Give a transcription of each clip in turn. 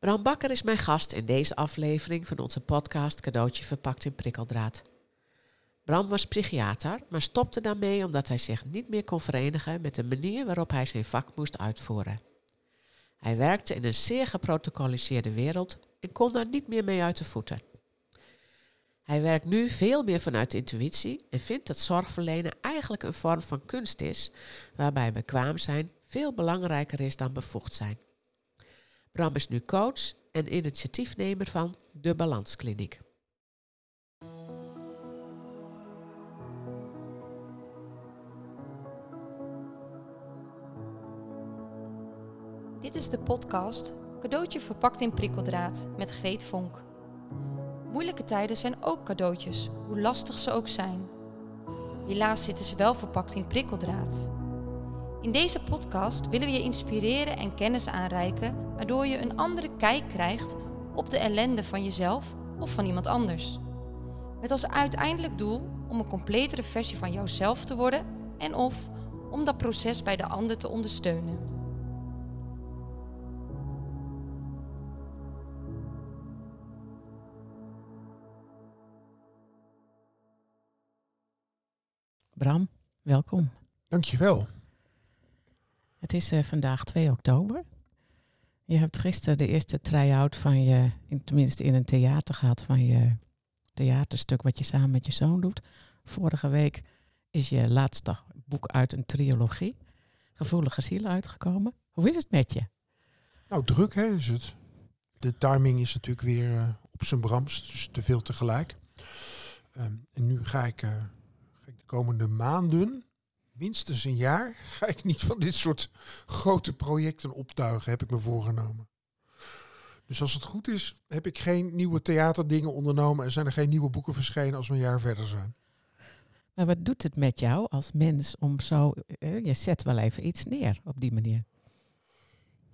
Bram Bakker is mijn gast in deze aflevering van onze podcast Cadeautje verpakt in prikkeldraad. Bram was psychiater, maar stopte daarmee omdat hij zich niet meer kon verenigen met de manier waarop hij zijn vak moest uitvoeren. Hij werkte in een zeer geprotocoliseerde wereld en kon daar niet meer mee uit de voeten. Hij werkt nu veel meer vanuit intuïtie en vindt dat zorgverlenen eigenlijk een vorm van kunst is, waarbij bekwaam zijn veel belangrijker is dan bevoegd zijn. Bram is nu coach en initiatiefnemer van de Balanskliniek. Dit is de podcast Cadeautje verpakt in prikkeldraad met Greet Vonk. Moeilijke tijden zijn ook cadeautjes, hoe lastig ze ook zijn. Helaas zitten ze wel verpakt in prikkeldraad. In deze podcast willen we je inspireren en kennis aanreiken, waardoor je een andere kijk krijgt op de ellende van jezelf of van iemand anders. Met als uiteindelijk doel om een completere versie van jouzelf te worden en of om dat proces bij de ander te ondersteunen. Bram, welkom. Dankjewel. Het is uh, vandaag 2 oktober. Je hebt gisteren de eerste try-out van je, in, tenminste in een theater gehad, van je theaterstuk wat je samen met je zoon doet. Vorige week is je laatste boek uit een trilogie, Gevoelige Zielen, uitgekomen. Hoe is het met je? Nou, druk hè, is het. De timing is natuurlijk weer uh, op zijn brams, dus te veel tegelijk. Um, en nu ga ik, uh, ga ik de komende maanden minstens een jaar ga ik niet van dit soort grote projecten optuigen, heb ik me voorgenomen. Dus als het goed is, heb ik geen nieuwe theaterdingen ondernomen en zijn er geen nieuwe boeken verschenen als we een jaar verder zijn. Maar wat doet het met jou als mens om zo, eh, je zet wel even iets neer op die manier?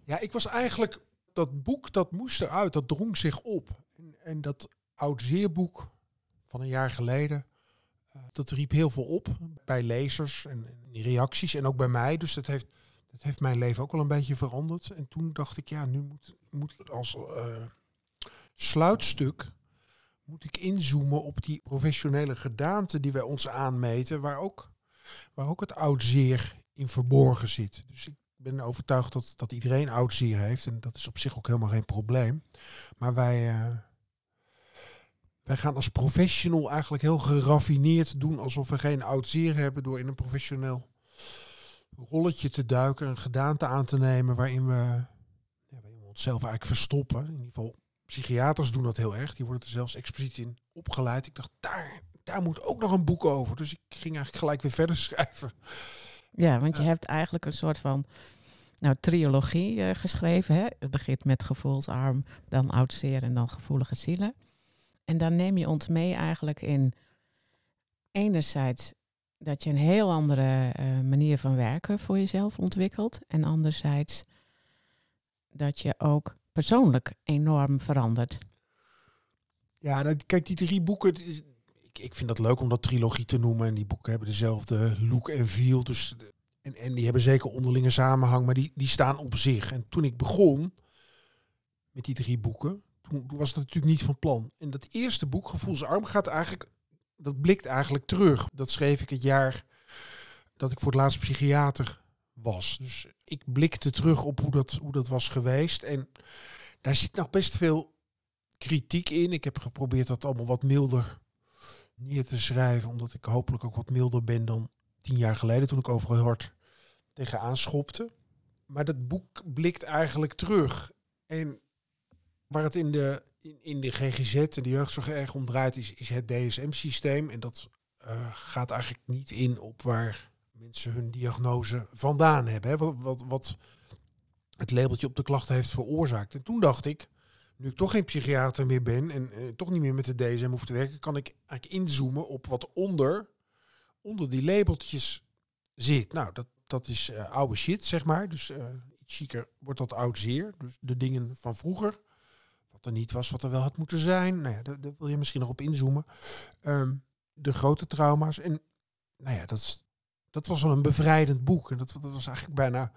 Ja, ik was eigenlijk, dat boek dat moest eruit, dat drong zich op. En, en dat oud zeerboek van een jaar geleden, dat riep heel veel op bij lezers en, reacties en ook bij mij. Dus dat heeft, dat heeft mijn leven ook wel een beetje veranderd. En toen dacht ik, ja, nu moet, moet ik als uh, sluitstuk moet ik inzoomen op die professionele gedaante die wij ons aanmeten, waar ook, waar ook het oud zeer in verborgen zit. Dus ik ben overtuigd dat, dat iedereen oud zeer heeft en dat is op zich ook helemaal geen probleem. Maar wij, uh, wij gaan als professional eigenlijk heel geraffineerd doen alsof we geen oud zeer hebben door in een professioneel rolletje te duiken, een gedaante aan te nemen waarin we, ja, waarin we onszelf eigenlijk verstoppen. In ieder geval, psychiaters doen dat heel erg. Die worden er zelfs expliciet in opgeleid. Ik dacht, daar, daar moet ook nog een boek over. Dus ik ging eigenlijk gelijk weer verder schrijven. Ja, want je hebt eigenlijk een soort van nou, trilogie uh, geschreven. Hè? Het begint met gevoelsarm, dan oud zeer en dan gevoelige zielen. En dan neem je ons mee eigenlijk in enerzijds dat je een heel andere uh, manier van werken voor jezelf ontwikkelt. En anderzijds dat je ook persoonlijk enorm verandert. Ja, kijk, die drie boeken. Ik, ik vind dat leuk om dat trilogie te noemen. En die boeken hebben dezelfde look en feel. Dus, en, en die hebben zeker onderlinge samenhang, maar die, die staan op zich. En toen ik begon met die drie boeken, toen, was het natuurlijk niet van plan. En dat eerste boek, Gevoelsarm, gaat eigenlijk, dat blikt eigenlijk terug. Dat schreef ik het jaar dat ik voor het laatst psychiater was. Dus ik blikte terug op hoe dat, hoe dat was geweest. En daar zit nog best veel kritiek in. Ik heb geprobeerd dat allemaal wat milder neer te schrijven, omdat ik hopelijk ook wat milder ben dan tien jaar geleden, toen ik overal hard tegenaan schopte. Maar dat boek blikt eigenlijk terug. En Waar het in de, in, in de GGZ en de jeugdzorg erg om draait, is, is het DSM-systeem. En dat uh, gaat eigenlijk niet in op waar mensen hun diagnose vandaan hebben. Hè? Wat, wat, wat het labeltje op de klachten heeft veroorzaakt. En toen dacht ik, nu ik toch geen psychiater meer ben en uh, toch niet meer met de DSM hoef te werken, kan ik eigenlijk inzoomen op wat onder, onder die labeltjes zit. Nou, dat, dat is uh, oude shit, zeg maar. Dus iets chiquer wordt dat oud zeer. Dus de dingen van vroeger er niet was wat er wel had moeten zijn. Nou ja, daar, wil je misschien nog op inzoomen. Um, de grote trauma's. En nou ja, dat, is, dat was wel een bevrijdend boek. En dat, dat was eigenlijk bijna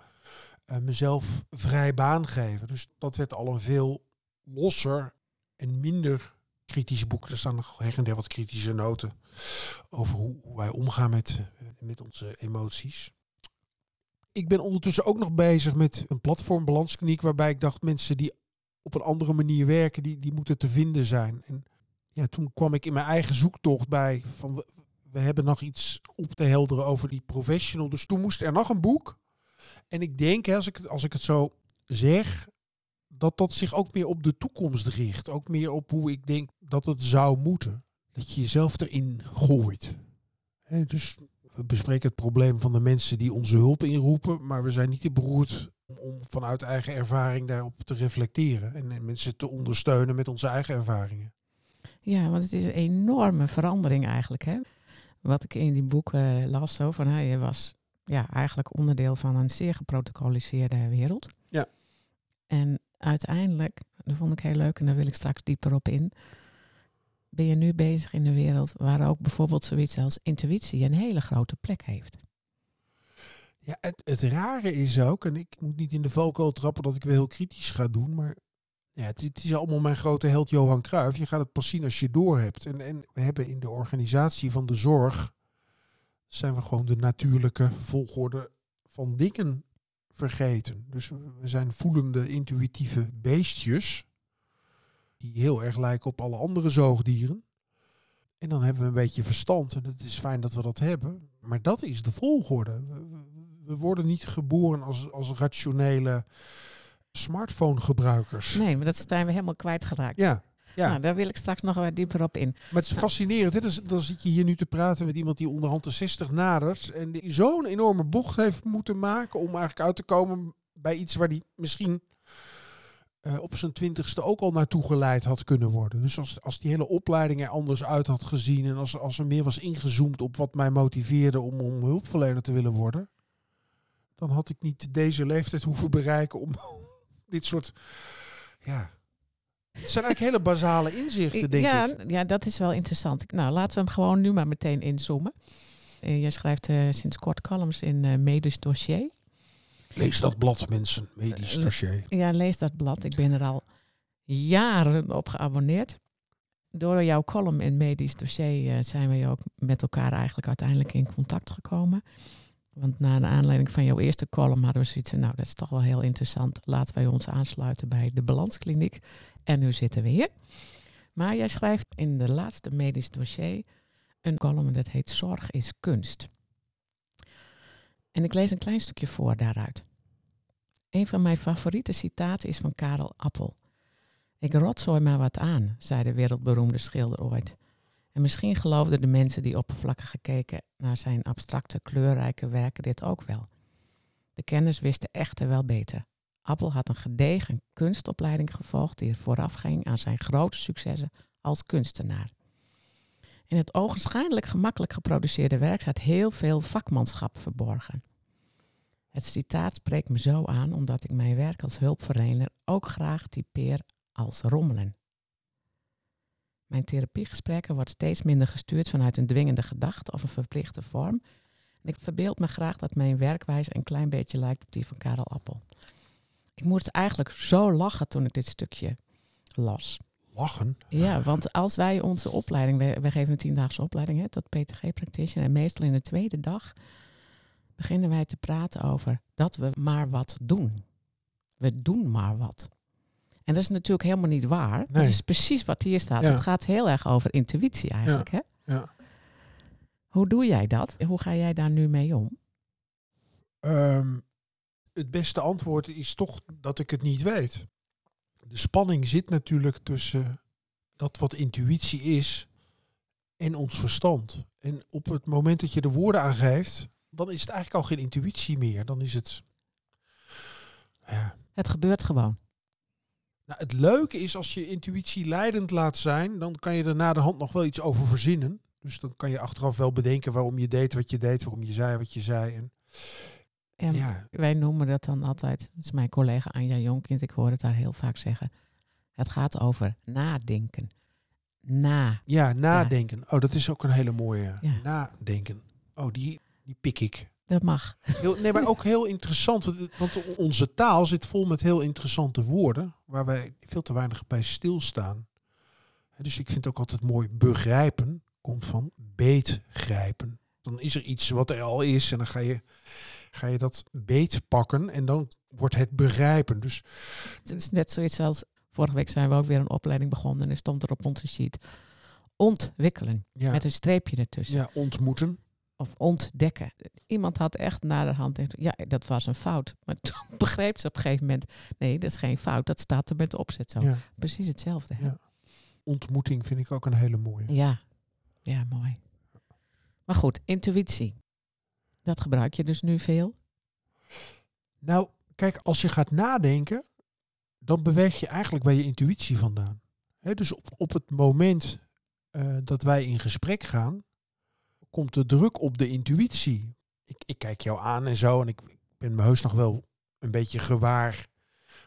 uh, mezelf vrij baan geven. Dus dat werd al een veel losser en minder kritisch boek. Er staan nog her en der wat kritische noten over hoe, hoe wij omgaan met, eh, met onze emoties. Ik ben ondertussen ook nog bezig met een platform balanskliniek waarbij ik dacht mensen die op een andere manier werken, die, die moeten te vinden zijn. En ja, toen kwam ik in mijn eigen zoektocht bij van we, hebben nog iets op te helderen over die professional. Dus toen moest er nog een boek. En ik denk, als, ik, als ik het zo zeg, dat dat zich ook meer op de toekomst richt. Ook meer op hoe ik denk dat het zou moeten. Dat je jezelf erin gooit. Hè, dus we bespreken het probleem van de mensen die onze hulp inroepen. Maar we zijn niet te beroerd om, vanuit eigen ervaring daarop te reflecteren. En, en mensen te ondersteunen met onze eigen ervaringen. Ja, want het is een enorme verandering eigenlijk. Hè? Wat ik in die boek eh, las, zo van hij was ja, eigenlijk onderdeel van een zeer geprotocoliseerde wereld. Ja. En uiteindelijk, dat vond ik heel leuk en daar wil ik straks dieper op in. Ben je nu bezig in een wereld waar ook bijvoorbeeld zoiets als intuïtie een hele grote plek heeft? Ja, het, het rare is ook, en ik moet niet in de valkuil trappen dat ik weer heel kritisch ga doen, maar ja, het, het is allemaal mijn grote held Johan Cruijff. Je gaat het pas zien als je door hebt. En, en we hebben in de organisatie van de zorg, zijn we gewoon de natuurlijke volgorde van dingen vergeten. Dus we zijn voelende, intuïtieve beestjes, die heel erg lijken op alle andere zoogdieren. En dan hebben we een beetje verstand. En het is fijn dat we dat hebben. Maar dat is de volgorde. We- worden niet geboren als, als rationele smartphone-gebruikers. Nee, maar dat zijn we helemaal kwijtgeraakt. Ja, ja. Nou, daar wil ik straks nog wat dieper op in. maar het is fascinerend. Hè? Dus, dan zit je hier nu te praten met iemand die onderhand de 60 nadert. En die zo'n enorme bocht heeft moeten maken om eigenlijk uit te komen bij iets waar die misschien eh, op zijn twintigste ook al naartoe geleid had kunnen worden. Dus als, als die hele opleiding er anders uit had gezien en als, als er meer was ingezoomd op wat mij motiveerde om, om hulpverlener te willen worden, dan had ik niet deze leeftijd hoeven bereiken om dit soort, ja... Het zijn eigenlijk hele basale inzichten, denk ja, ik. ja, dat is wel interessant. Nou, laten we hem gewoon nu maar meteen inzoomen. Uh, jij schrijft eh, sinds kort columns in eh, Medisch Dossier. Lees dat blad, mensen. Medisch dossier. Ja, lees dat blad. Ik ben er al jaren op geabonneerd. Door jouw column in Medisch Dossier zijn we ook met elkaar eigenlijk uiteindelijk in contact gekomen. Want na de aanleiding van jouw eerste column hadden we zoiets van, nou, dat is toch wel heel interessant. Laten wij ons aansluiten bij de Balanskliniek. En nu zitten we hier. Maar jij schrijft in de laatste medisch dossier een column dat heet Zorg is kunst. En ik lees een klein stukje voor daaruit. Een van mijn favoriete citaten is van Karel Appel. Ik rotzooi maar wat aan, zei de wereldberoemde schilder ooit. En misschien geloofden de mensen die oppervlakkig gekeken naar zijn abstracte, kleurrijke werken dit ook wel. De kenners wisten echter wel beter. Appel had een gedegen kunstopleiding gevolgd die voorafging aan zijn grote successen als kunstenaar. In het ogenschijnlijk gemakkelijk geproduceerde werk zat heel veel vakmanschap verborgen. Het citaat spreekt me zo aan omdat ik mijn werk als hulpverlener ook graag typeer als rommelen. Mijn therapiegesprekken wordt steeds minder gestuurd vanuit een dwingende gedachte of een verplichte vorm. En ik verbeeld me graag dat mijn werkwijze een klein beetje lijkt op die van Karel Appel. Ik moest eigenlijk zo lachen toen ik dit stukje las. Lachen? Ja, want als wij onze opleiding, wij geven een tiendaagse opleiding hè, tot PTG-practitioner. En meestal in de tweede dag beginnen wij te praten over dat we maar wat doen. We doen maar wat. En dat is natuurlijk helemaal niet waar. Nee. Dat is precies wat hier staat. Ja. Het gaat heel erg over intuïtie eigenlijk. Hè? Ja. Hoe doe jij dat? Hoe ga jij daar nu mee om? Ehm, het beste antwoord is toch dat ik het niet weet. De spanning zit natuurlijk tussen dat wat intuïtie is en ons verstand. En op het moment dat je de woorden aangeeft, dan is het eigenlijk al geen intuïtie meer. Dan is het. Ja. Het gebeurt gewoon. Nou, het leuke is als je intuïtie leidend laat zijn, dan kan je er na de hand nog wel iets over verzinnen. Dus dan kan je achteraf wel bedenken waarom je deed wat je deed, waarom je zei wat je zei. En ja, wij noemen dat dan altijd, dat is mijn collega Anja Jonkind, ik hoor het daar heel vaak zeggen. Het gaat over nadenken. Na. Ja, nadenken. Oh, dat is ook een hele mooie. Ja. Nadenken. Oh, die, die pik ik. Dat mag. Heel, nee, maar ook heel interessant. want- onze taal zit vol met heel interessante woorden. Waar wij veel te weinig bij stilstaan. Dus ik vind ook altijd mooi begrijpen. Komt van beetgrijpen. Dan is er iets wat er al is. En dan ga je, ga je dat beet pakken. En dan wordt het begrijpen. Dus Het is net zoiets als... Vorige week zijn we ook weer een opleiding begonnen. En er stond er op onze sheet... Ontwikkelen. ja, Met een streepje ertussen. ja ontmoeten. Of ontdekken. Iemand had echt naderhand... denkt, Ja, dat was een fout. Maar toen begreep ze op een gegeven moment... Nee, dat is geen fout. Dat staat er met de opzet zo. Ja. Precies hetzelfde. hè? Ja. Ontmoeting vind ik ook een hele mooie. Ja, ja, mooi. Maar goed, intuïtie. Dat gebruik je dus nu veel. Nou, kijk, als je gaat nadenken, dan beweeg je eigenlijk bij je intuïtie vandaan. Dus op, op het moment eh, dat wij in gesprek gaan, komt de druk op de intuïtie. Ik, ik kijk jou aan en zo en ik, ik ben me heus nog wel een beetje gewaar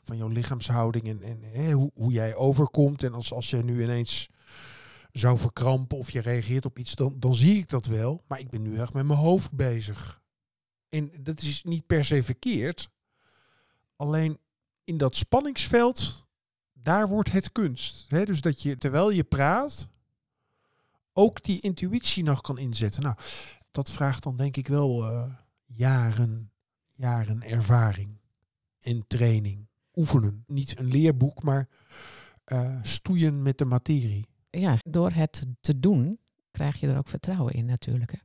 van jouw lichaamshouding en, en hè, hoe, hoe jij overkomt. En als, als je nu ineens zou verkrampen of je reageert op iets, dan, dan zie ik dat wel. Maar ik ben nu echt met mijn hoofd bezig. En dat is niet per se verkeerd. Alleen in dat spanningsveld, daar wordt het kunst. Hè? Dus dat je terwijl je praat, ook die intuïtie nog kan inzetten. Nou, dat vraagt dan denk ik wel eh, jaren, jaren ervaring en training. Oefenen. Niet een leerboek, maar eh, stoeien met de materie. Ja, door het te doen krijg je er ook vertrouwen in natuurlijk. Hè?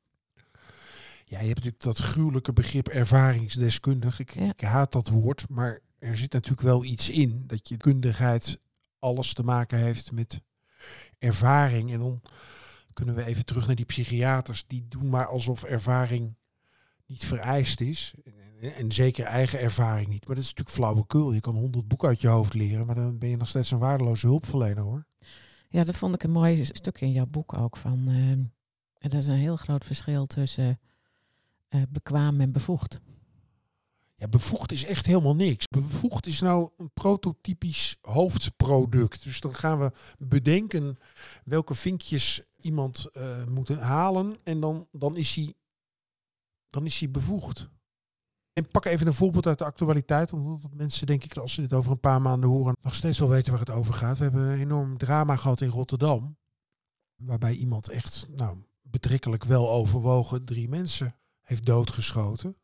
Ja, je hebt natuurlijk dat gruwelijke begrip ervaringsdeskundig. Ik, Ja. ik haat dat woord, maar er zit natuurlijk wel iets in. Dat je kundigheid alles te maken heeft met ervaring. En dan kunnen we even terug naar die psychiaters. Die doen maar alsof ervaring niet vereist is. En, en zeker eigen ervaring niet. Maar dat is natuurlijk flauwekul. Je kan honderd boeken uit je hoofd leren, maar dan ben je nog steeds een waardeloze hulpverlener hoor. Ja, dat vond ik een mooi stuk in jouw boek ook. Van, en dat is een heel groot verschil tussen eh, bekwaam en bevoegd. Ja, bevoegd is echt helemaal niks. Bevoegd is nou een prototypisch hoofdproduct. Dus dan gaan we bedenken welke vinkjes iemand eh moet halen. En dan, dan, is hij, dan is hij bevoegd. En pak even een voorbeeld uit de actualiteit. Omdat mensen, denk ik, als ze dit over een paar maanden horen, nog steeds wel weten waar het over gaat. We hebben een enorm drama gehad in Rotterdam. Waarbij iemand echt, nou, betrekkelijk wel overwogen drie mensen heeft doodgeschoten.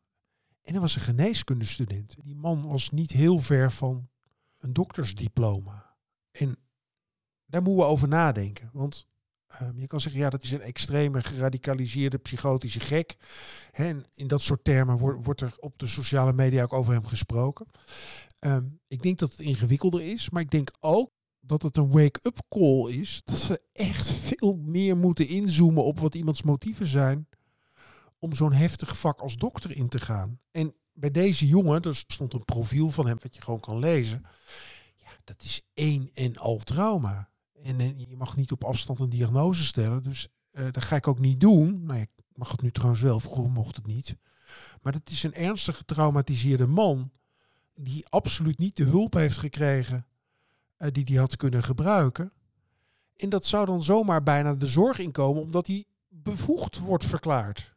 En er was een geneeskundestudent. Die man was niet heel ver van een doktersdiploma. En daar moeten we over nadenken. Want ehm, je kan zeggen, ja, dat is een extreme, geradicaliseerde, psychotische gek. En in dat soort termen wordt, er op de sociale media ook over hem gesproken. Ehm, ik denk dat het ingewikkelder is, maar ik denk ook dat het een wake-up call is. Dat we echt veel meer moeten inzoomen op wat iemands motieven zijn om zo'n heftig vak als dokter in te gaan. En bij deze jongen, er stond een profiel van hem dat je gewoon kan lezen. Ja, dat is één en al trauma. En, eh, je mag niet op afstand een diagnose stellen. Dus eh, dat ga ik ook niet doen. Nou, ik mag het nu trouwens wel, vroeger mocht het niet. Maar dat is een ernstig getraumatiseerde man. Die absoluut niet de hulp heeft gekregen eh, die hij had kunnen gebruiken. En dat zou dan zomaar bijna de zorg inkomen, omdat hij bevoegd wordt verklaard.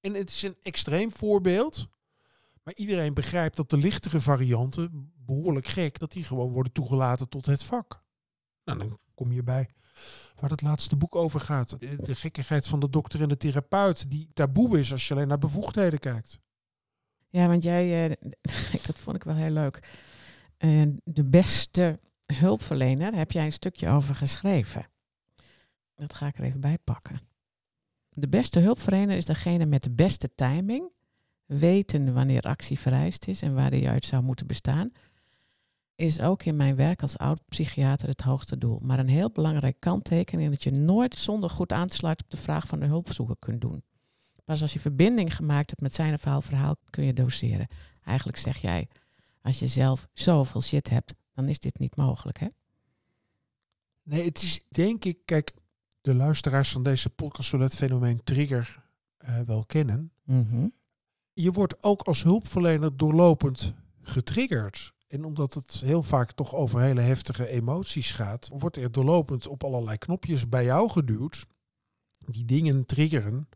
En het is een extreem voorbeeld. Maar iedereen begrijpt dat de lichtere varianten, behoorlijk gek, dat die gewoon worden toegelaten tot het vak. Nou, dan kom je bij waar het laatste boek over gaat. De gekkigheid van de dokter en de therapeut, die taboe is als je alleen naar bevoegdheden kijkt. Ja, want jij, eh, dat vond ik wel heel leuk. Eh, de beste hulpverlener heb jij een stukje over geschreven. Dat ga ik er even bij pakken. De beste hulpverlener is degene met de beste timing, weten wanneer actie vereist is en waar die uit zou moeten bestaan, is ook in mijn werk als oud-psychiater het hoogste doel. Maar een heel belangrijk kanttekening is dat je nooit zonder goed aan te sluiten op de vraag van de hulpzoeker kunt doen. Pas als je verbinding gemaakt hebt met zijn of haar verhaal kun je doseren. Eigenlijk zeg jij, als je zelf zoveel shit hebt, dan is dit niet mogelijk. Hè? Nee, het is denk ik, kijk, de luisteraars van deze podcast zullen het fenomeen trigger eh, wel kennen. Je wordt ook als hulpverlener doorlopend getriggerd. En omdat het heel vaak toch over hele heftige emoties gaat, wordt er doorlopend op allerlei knopjes bij jou geduwd. Die dingen triggeren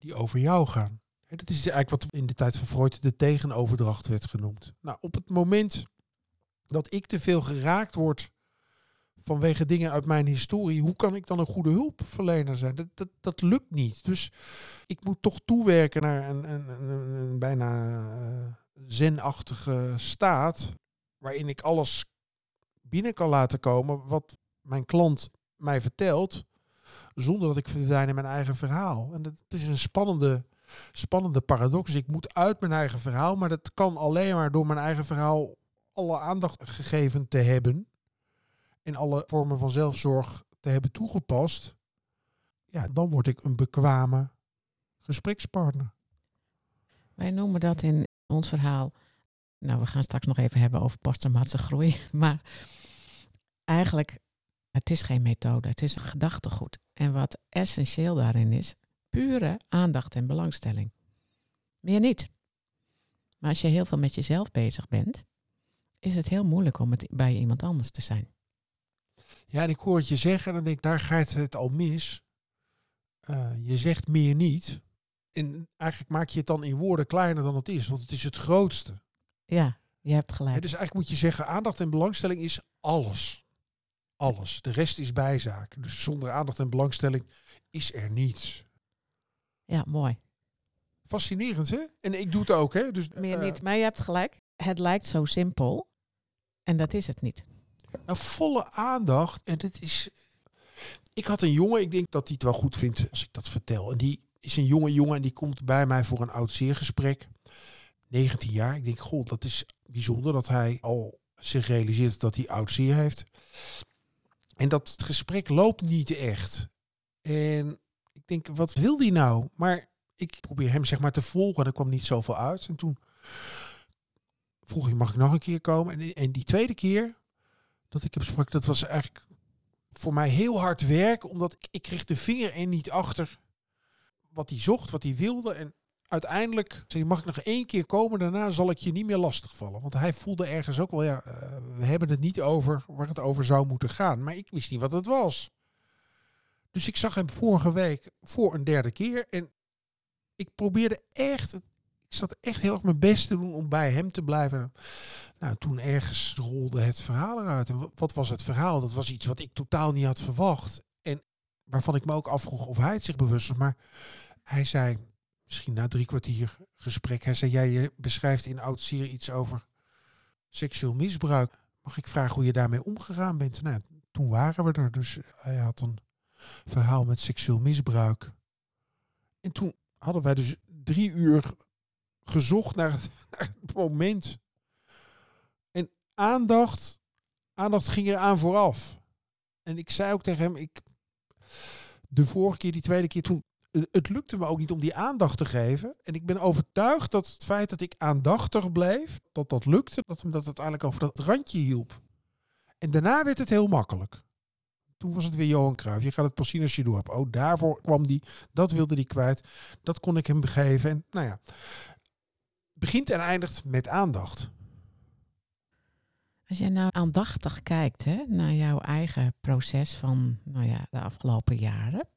die over jou gaan. Dat is eigenlijk wat in de tijd van Freud de tegenoverdracht werd genoemd. Nou, op het moment dat ik te veel geraakt word vanwege dingen uit mijn historie, hoe kan ik dan een goede hulpverlener zijn? Dat, dat, dat lukt niet. Dus ik moet toch toewerken naar een, een, een, een- een bijna eh, zenachtige staat, waarin ik alles binnen kan laten komen wat mijn klant mij vertelt, zonder dat ik verdwijn in mijn eigen verhaal. En dat is een spannende, spannende paradox. Ik moet uit mijn eigen verhaal, maar dat kan alleen maar door mijn eigen verhaal alle aandacht gegeven te hebben en alle vormen van zelfzorg te hebben toegepast. Ja, dan word ik een bekwame gesprekspartner. Wij noemen dat in ons verhaal. Nou, we gaan straks nog even hebben over posttraumatische groei. Maar eigenlijk, het is geen methode, het is een gedachtegoed. En wat essentieel daarin is, pure aandacht en belangstelling. Meer niet. Maar als je heel veel met jezelf bezig bent, is het heel moeilijk om het bij iemand anders te zijn. Ja, en ik hoor het je zeggen en dan denk ik, daar gaat het al mis. Eh, je zegt meer niet. En eigenlijk maak je het dan in woorden kleiner dan het is, want het is het grootste. Ja, je hebt gelijk. dus eigenlijk moet je zeggen, aandacht en belangstelling is alles. Alles. De rest is bijzaak. Dus zonder aandacht en belangstelling is er niets. Ja, mooi. Fascinerend, hè? En ik doe het ook, hè? Dus, Meer eh, niet, maar je hebt gelijk. Het lijkt zo simpel en dat is het niet. Nou, volle aandacht. En dit is. Ik had een jongen, ik denk dat hij het wel goed vindt als ik dat vertel. En die is een jonge jongen en die komt bij mij voor een oud zeergesprek. 19 jaar. Ik denk, goh, dat is bijzonder dat hij al zich realiseert dat hij oud zeer heeft. En dat het gesprek loopt niet echt. En ik denk, wat wil die nou? Maar ik probeer hem zeg maar te volgen en er kwam niet zoveel uit. En toen vroeg hij, mag ik nog een keer komen? En, en die tweede keer dat ik hem sprak, dat was eigenlijk voor mij heel hard werk, omdat ik, ik kreeg de vinger er niet achter wat hij zocht, wat hij wilde. En uiteindelijk mag ik nog één keer komen, daarna zal ik je niet meer lastigvallen. Want hij voelde ergens ook wel, ja, eh, we hebben het niet over waar het over zou moeten gaan. Maar ik wist niet wat het was. Dus ik zag hem vorige week voor een derde keer en ik probeerde echt, ik zat echt heel erg mijn best te doen om bij hem te blijven. Nou, toen ergens rolde het verhaal eruit. En wa- wat was het verhaal? Dat was iets wat ik totaal niet had verwacht. En waarvan ik me ook afvroeg of hij het zich bewust was. Maar hij zei, misschien na drie kwartier gesprek, hij zei, jij je beschrijft in oud zeer iets over seksueel misbruik. Mag ik vragen hoe je daarmee omgegaan bent? Nou, toen waren we er. Dus hij had een verhaal met seksueel misbruik. En toen hadden wij dus drie uur gezocht naar het, moment en aandacht, aandacht ging er aan vooraf. En ik zei ook tegen hem, ik, de vorige keer, die tweede keer toen, het lukte me ook niet om die aandacht te geven. En ik ben overtuigd dat het feit dat ik aandachtig bleef, dat dat lukte, dat hem dat uiteindelijk over dat randje hielp. En daarna werd het heel makkelijk. Toen was het weer Johan Cruijff. Je gaat het pas zien als je. Oh, daarvoor kwam die, dat wilde die kwijt. Dat kon ik hem geven. En nou ja, begint en eindigt met aandacht. Als jij nou aandachtig kijkt hè, naar jouw eigen proces van nou ja, de afgelopen jaren.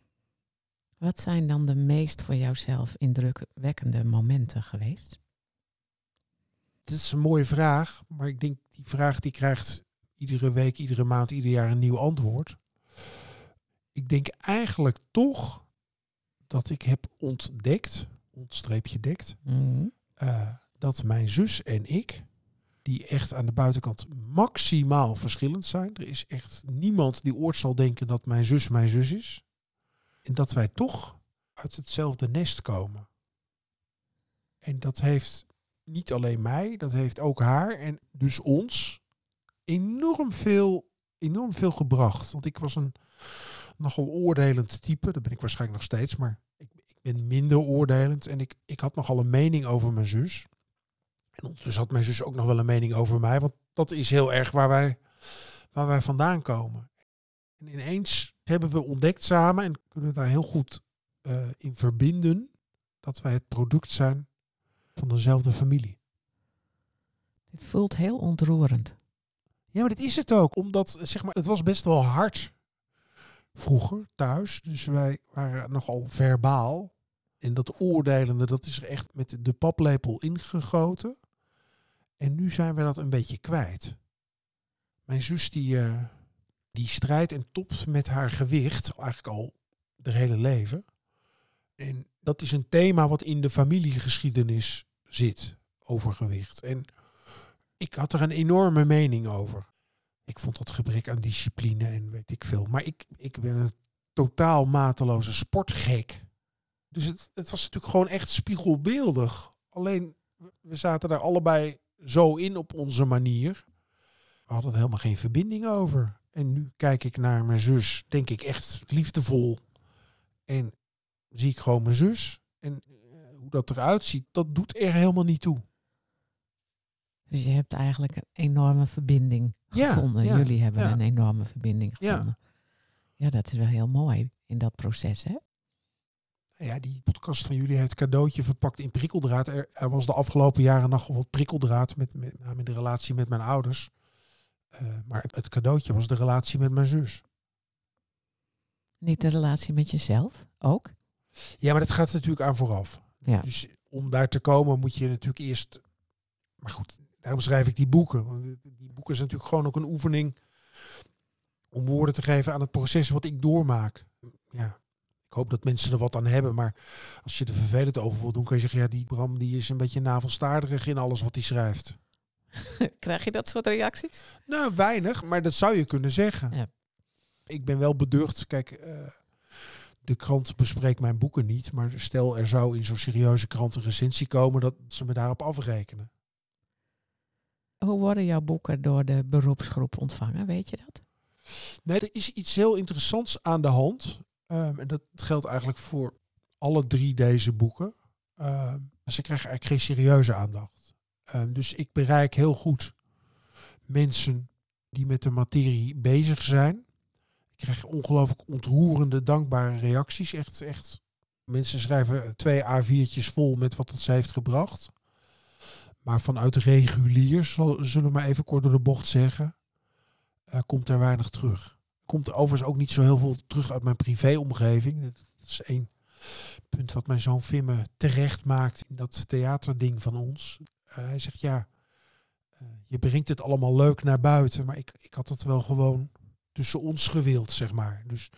Wat zijn dan de meest voor jouzelf indrukwekkende momenten geweest? Dat is een mooie vraag, maar ik denk die vraag die krijgt iedere week, iedere maand, ieder jaar een nieuw antwoord. Ik denk eigenlijk toch dat ik heb ontdekt, ontstreepje dekt, Mhm. eh, dat mijn zus en ik, die echt aan de buitenkant maximaal verschillend zijn. Er is echt niemand die ooit zal denken dat mijn zus mijn zus is. En dat wij toch uit hetzelfde nest komen. En dat heeft niet alleen mij, dat heeft ook haar en dus ons enorm veel, enorm veel gebracht. Want ik was een nogal oordelend type, dat ben ik waarschijnlijk nog steeds, maar ik, ik ben minder oordelend en ik, ik had nogal een mening over mijn zus. En ondertussen had mijn zus ook nog wel een mening over mij, want dat is heel erg waar wij, waar wij vandaan komen. En ineens hebben we ontdekt samen en kunnen daar heel goed eh, in verbinden dat wij het product zijn van dezelfde familie. Dit voelt heel ontroerend. Ja, maar dit is het ook. Omdat, zeg maar, het was best wel hard vroeger thuis. Dus wij waren nogal verbaal. En dat oordelende, dat is er echt met de paplepel ingegoten. En nu zijn we dat een beetje kwijt. Mijn zus die, uh, die strijdt en topt met haar gewicht, eigenlijk al haar hele leven. En dat is een thema wat in de familiegeschiedenis zit, overgewicht. En ik had er een enorme mening over. Ik vond dat gebrek aan discipline en weet ik veel. Maar ik, ik ben een totaal mateloze sportgek. Dus het, het was natuurlijk gewoon echt spiegelbeeldig. Alleen, we zaten daar allebei zo in op onze manier. We hadden er helemaal geen verbinding over. En nu kijk ik naar mijn zus, denk ik echt liefdevol. En zie ik gewoon mijn zus. En eh, hoe dat eruit ziet, dat doet er helemaal niet toe. Dus je hebt eigenlijk een enorme verbinding gevonden. Ja, Jullie hebben een enorme verbinding gevonden. Ja. dat is wel heel mooi in dat proces, hè? Ja, die podcast van jullie heeft cadeautje verpakt in prikkeldraad. Er, er was de afgelopen jaren nog wat prikkeldraad met, met, met nou, de relatie met mijn ouders. Uh, maar het, cadeautje was de relatie met mijn zus. Niet de relatie met jezelf ook? Ja, maar dat gaat natuurlijk aan vooraf. Ja. Dus om daar te komen moet je natuurlijk eerst. Maar goed, daarom schrijf ik die boeken. Want die boeken zijn natuurlijk gewoon ook een oefening om woorden te geven aan het proces wat ik doormaak. Ja, ik hoop dat mensen er wat aan hebben. Maar als je er vervelend over wil doen, kan je zeggen, ja, die Bram die is een beetje navelstaarderig in alles wat hij schrijft. Krijg je dat soort reacties? Nou, weinig, maar dat zou je kunnen zeggen. Ja. Ik ben wel beducht. Kijk, uh, de krant bespreekt mijn boeken niet. Maar stel er zou in zo'n serieuze krant een recensie komen, dat ze me daarop afrekenen. Hoe worden jouw boeken door de beroepsgroep ontvangen? Weet je dat? Nee, er is iets heel interessants aan de hand. Um, en dat geldt eigenlijk voor alle drie deze boeken. Um, ze krijgen eigenlijk geen serieuze aandacht. Um, dus ik bereik heel goed mensen die met de materie bezig zijn. Ik krijg ongelooflijk ontroerende, dankbare reacties. Echt, echt. Mensen schrijven twee A4'tjes vol met wat het ze heeft gebracht. Maar vanuit reguliers, zullen we maar even kort door de bocht zeggen, komt er weinig terug komt er overigens ook niet zo heel veel terug uit mijn privéomgeving. Dat is één punt wat mijn zoon Vimme terecht maakt in dat theaterding van ons. Uh, hij zegt ja, uh, je brengt het allemaal leuk naar buiten, maar ik, ik had het wel gewoon tussen ons gewild, zeg maar. Dus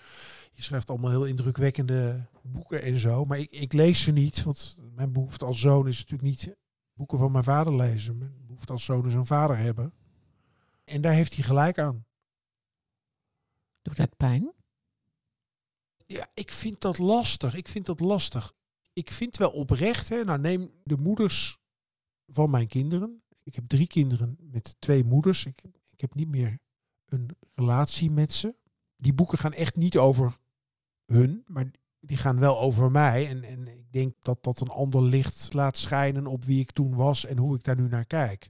je schrijft allemaal heel indrukwekkende boeken en zo, maar ik, ik lees ze niet, want mijn behoefte als zoon is natuurlijk niet boeken van mijn vader lezen. Mijn behoefte als zoon is een vader hebben. En daar heeft hij gelijk aan. Doet dat pijn? Ja, ik vind dat lastig. Ik vind dat lastig. Ik vind wel oprecht, hè, nou neem de moeders van mijn kinderen. Ik heb drie kinderen met twee moeders. Ik, ik heb niet meer een relatie met ze. Die boeken gaan echt niet over hun, maar die gaan wel over mij. En, en ik denk dat dat een ander licht laat schijnen op wie ik toen was en hoe ik daar nu naar kijk.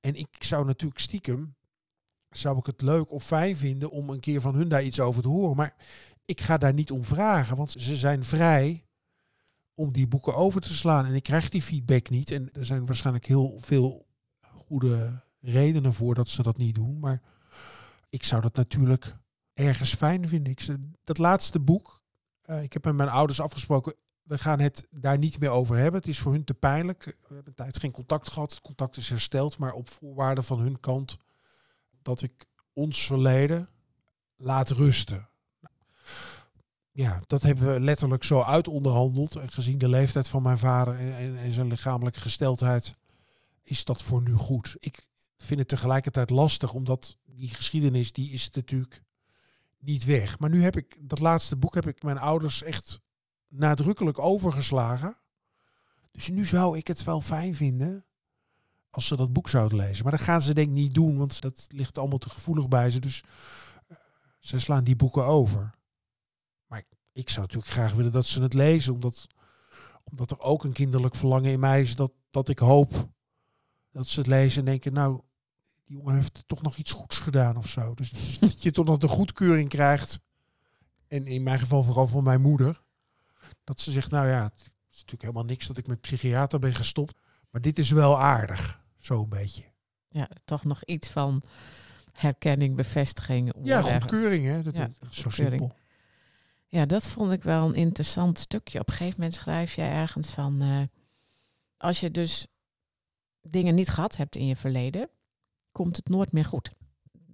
En ik zou natuurlijk stiekem zou ik het leuk of fijn vinden om een keer van hun daar iets over te horen. Maar ik ga daar niet om vragen, want ze zijn vrij om die boeken over te slaan. En ik krijg die feedback niet. En er zijn waarschijnlijk heel veel goede redenen voor dat ze dat niet doen. Maar ik zou dat natuurlijk ergens fijn vinden. Ik, dat laatste boek, uh, ik heb met mijn ouders afgesproken, we gaan het daar niet meer over hebben. Het is voor hun te pijnlijk. We hebben een tijd geen contact gehad. Het contact is hersteld, maar op voorwaarde van hun kant dat ik ons verleden laat rusten. Ja, dat hebben we letterlijk zo uitonderhandeld. En gezien de leeftijd van mijn vader en, zijn lichamelijke gesteldheid, is dat voor nu goed. Ik vind het tegelijkertijd lastig, omdat die geschiedenis, die is natuurlijk niet weg. Maar nu heb ik, dat laatste boek heb ik mijn ouders echt nadrukkelijk overgeslagen. Dus nu zou ik het wel fijn vinden als ze dat boek zouden lezen. Maar dat gaan ze denk ik niet doen, want dat ligt allemaal te gevoelig bij ze. Dus uh, ze slaan die boeken over. Maar ik, ik, zou natuurlijk graag willen dat ze het lezen, omdat, omdat er ook een kinderlijk verlangen in mij is dat, dat ik hoop dat ze het lezen en denken, nou, die jongen heeft toch nog iets goeds gedaan of zo. Dus, dus dat je toch nog de goedkeuring krijgt. En in mijn geval vooral van mijn moeder. Dat ze zegt, nou ja, het is natuurlijk helemaal niks dat ik met psychiater ben gestopt. Maar dit is wel aardig, zo'n beetje. Ja, toch nog iets van herkenning, bevestiging. Ja, goedkeuring, hè? Dat, is zo simpel. Ja, dat vond ik wel een interessant stukje. Op een gegeven moment schrijf jij ergens van, eh, als je dus dingen niet gehad hebt in je verleden, komt het nooit meer goed.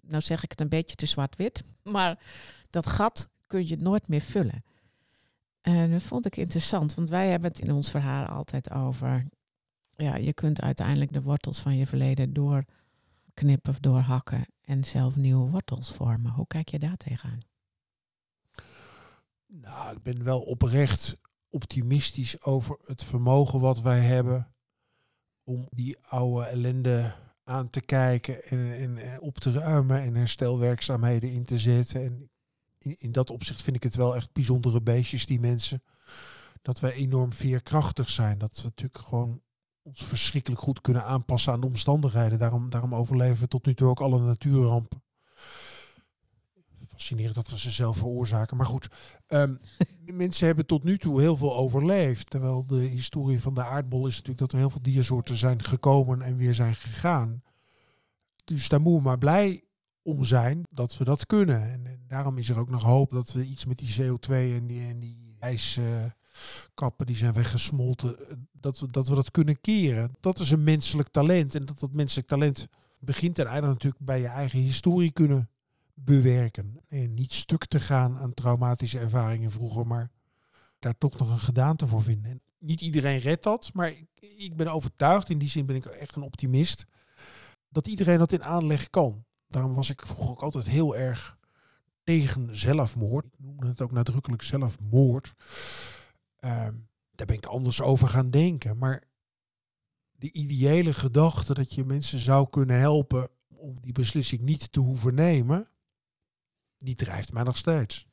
Nou zeg ik het een beetje te zwart-wit, maar dat gat kun je nooit meer vullen. En dat vond ik interessant, want wij hebben het in ons verhaal altijd over, ja, je kunt uiteindelijk de wortels van je verleden doorknippen of doorhakken en zelf nieuwe wortels vormen. Hoe kijk je daar tegenaan? Nou, ik ben wel oprecht optimistisch over het vermogen wat wij hebben om die oude ellende aan te kijken en, en, op te ruimen en herstelwerkzaamheden in te zetten. En in, in dat opzicht vind ik het wel echt bijzondere beestjes, die mensen. Dat wij enorm veerkrachtig zijn. Dat we natuurlijk gewoon ons verschrikkelijk goed kunnen aanpassen aan de omstandigheden. Daarom, daarom overleven we tot nu toe ook alle natuurrampen. Dat we ze zelf veroorzaken. Maar goed, um, mensen hebben tot nu toe heel veel overleefd. Terwijl de historie van de aardbol is natuurlijk dat er heel veel diersoorten zijn gekomen en weer zijn gegaan. Dus daar moeten we maar blij om zijn dat we dat kunnen. En, daarom is er ook nog hoop dat we iets met die CO2 en die, en die ijskappen die zijn weggesmolten, dat we, dat we dat kunnen keren. Dat is een menselijk talent. En dat dat menselijk talent begint en eindigt natuurlijk bij je eigen historie kunnen bewerken. En niet stuk te gaan aan traumatische ervaringen vroeger, maar daar toch nog een gedaante voor vinden. En niet iedereen redt dat, maar ik, ben overtuigd, in die zin ben ik echt een optimist, dat iedereen dat in aanleg kan. Daarom was ik vroeger ook altijd heel erg tegen zelfmoord. Ik noemde het ook nadrukkelijk zelfmoord. Ehm, daar ben ik anders over gaan denken. Maar de ideële gedachte dat je mensen zou kunnen helpen om die beslissing niet te hoeven nemen, die drijft mij nog steeds.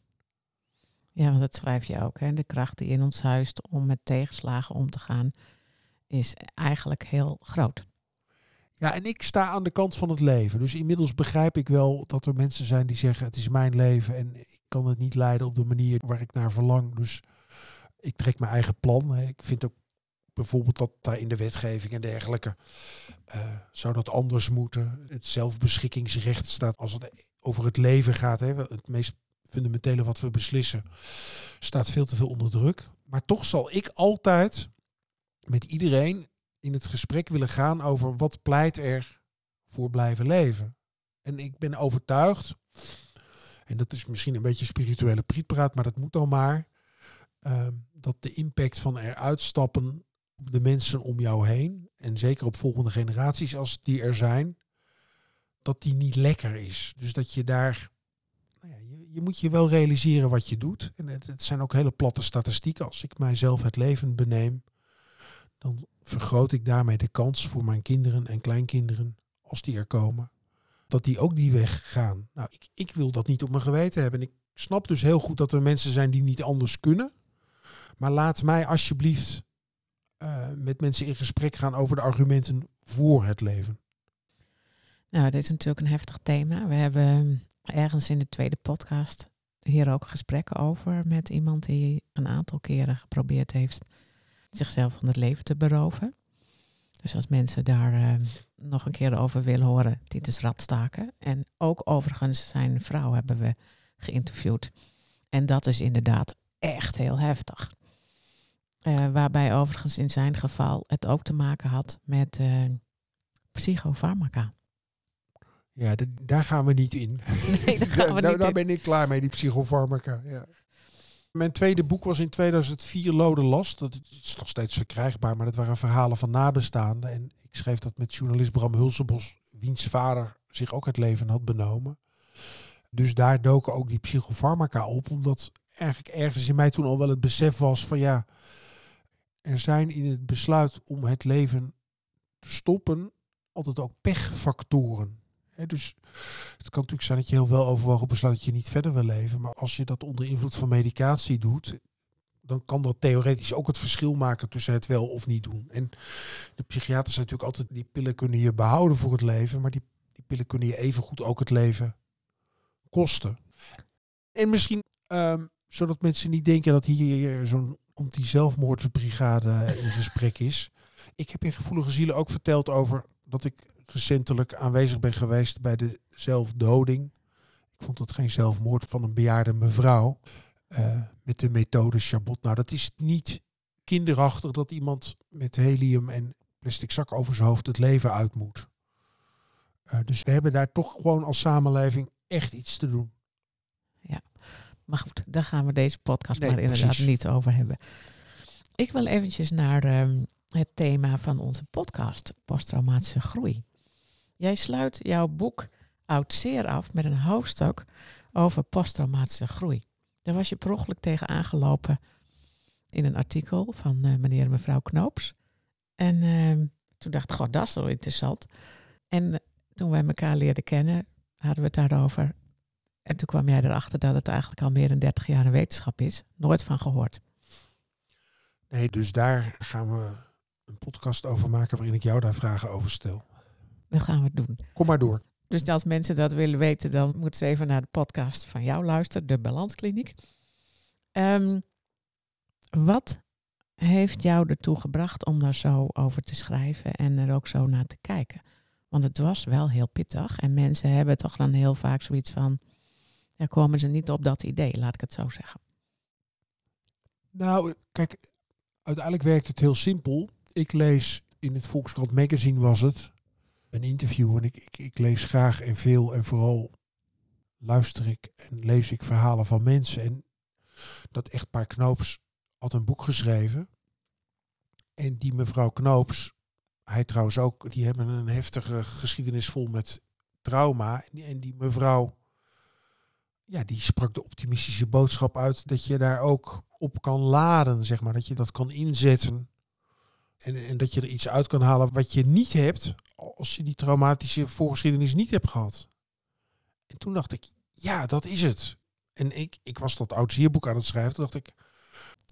Ja, want dat schrijf je ook. Hè? De kracht die in ons huist om met tegenslagen om te gaan, is eigenlijk heel groot. Ja, en ik sta aan de kant van het leven. Dus inmiddels begrijp ik wel dat er mensen zijn die zeggen: het is mijn leven en ik kan het niet leiden op de manier waar ik naar verlang. Dus ik trek mijn eigen plan. Ik vind ook bijvoorbeeld dat daar in de wetgeving en dergelijke uh, zou dat anders moeten. Het zelfbeschikkingsrecht staat als het over het leven gaat, hè, het meest fundamentele wat we beslissen, staat veel te veel onder druk. Maar toch zal ik altijd met iedereen in het gesprek willen gaan over wat pleit er voor blijven leven. En ik ben overtuigd, en dat is misschien een beetje spirituele prietpraat, maar dat moet dan maar, uh, dat de impact van eruit stappen op de mensen om jou heen, en zeker op volgende generaties als die er zijn, dat die niet lekker is. Dus dat je daar, nou ja, je, je, moet je wel realiseren wat je doet. En het, zijn ook hele platte statistieken. Als ik mijzelf het leven beneem, dan vergroot ik daarmee de kans voor mijn kinderen en kleinkinderen, als die er komen, dat die ook die weg gaan. Nou, ik, ik wil dat niet op mijn geweten hebben. En ik snap dus heel goed dat er mensen zijn die niet anders kunnen. Maar laat mij alsjeblieft uh, met mensen in gesprek gaan over de argumenten voor het leven. Nou, dit is natuurlijk een heftig thema. We hebben ergens in de tweede podcast hier ook gesprekken over met iemand die een aantal keren geprobeerd heeft zichzelf van het leven te beroven. Dus als mensen daar uh, nog een keer over willen horen, Titus Radstaken. En ook overigens zijn vrouw hebben we geïnterviewd. En dat is inderdaad echt heel heftig. Uh, waarbij overigens in zijn geval het ook te maken had met uh, psychofarmaca. Ja, daar gaan we niet in. Nee, daar, gaan we daar, niet daar in. ben ik klaar mee, die psychofarmaca. Ja. Mijn tweede boek was in 2004 Lode Last. Dat is nog steeds verkrijgbaar, maar dat waren verhalen van nabestaanden. En ik schreef dat met journalist Bram Hulsebos, wiens vader zich ook het leven had benomen. Dus daar doken ook die psychofarmaca op, omdat eigenlijk ergens in mij toen al wel het besef was van ja, er zijn in het besluit om het leven te stoppen altijd ook pechfactoren. Dus het kan natuurlijk zijn dat je heel wel overwogen besluit dat je niet verder wil leven. Maar als je dat onder invloed van medicatie doet, dan kan dat theoretisch ook het verschil maken tussen het wel of niet doen. En de psychiaters zijn natuurlijk altijd, die pillen kunnen je behouden voor het leven, maar die, die pillen kunnen je evengoed ook het leven kosten. En misschien, um, zodat mensen niet denken dat hier zo'n anti-zelfmoordbrigade in gesprek is. Ik heb in Gevoelige Zielen ook verteld over dat ik recentelijk aanwezig ben geweest bij de zelfdoding. Ik vond het geen zelfmoord van een bejaarde mevrouw. eh, met de methode Chabot. Nou, dat is niet kinderachtig dat iemand met helium en plastic zak over zijn hoofd het leven uit moet. Eh, dus we hebben daar toch gewoon als samenleving echt iets te doen. Maar goed, daar gaan we deze podcast Nee, maar inderdaad precies. niet over hebben. Ik wil eventjes naar ehm, het thema van onze podcast, posttraumatische groei. Jij sluit jouw boek Oud Zeer af met een hoofdstuk over posttraumatische groei. Daar was je per ongeluk tegen aangelopen in een artikel van eh, meneer en mevrouw Knoops. En ehm, toen dacht ik, god, dat is wel interessant. En eh, toen wij elkaar leerden kennen, hadden we het daarover. En toen kwam jij erachter dat het eigenlijk al meer dan 30 jaar een wetenschap is. Nooit van gehoord. Nee, dus daar gaan we een podcast over maken waarin ik jou daar vragen over stel. Dat gaan we doen. Kom maar door. Dus als mensen dat willen weten, dan moeten ze even naar de podcast van jou luisteren, de Balanskliniek. Ehm, wat heeft jou ertoe gebracht om daar zo over te schrijven en er ook zo naar te kijken? Want het was wel heel pittig en mensen hebben toch dan heel vaak zoiets van, ja, komen ze niet op dat idee, laat ik het zo zeggen. Nou, kijk, uiteindelijk werkt het heel simpel. Ik lees in het Volkskrant Magazine was het een interview en ik, ik, lees graag en veel en vooral luister ik en lees ik verhalen van mensen. En dat echtpaar Knoops had een boek geschreven. En die mevrouw Knoops, hij trouwens ook, die hebben een heftige geschiedenis vol met trauma. En die, en die mevrouw, ja, die sprak de optimistische boodschap uit dat je daar ook op kan laden, zeg maar. Dat je dat kan inzetten. En, en dat je er iets uit kan halen wat je niet hebt als je die traumatische voorgeschiedenis niet hebt gehad. En toen dacht ik, ja, dat is het. En ik, ik was dat oud zierboek aan het schrijven. Toen dacht ik,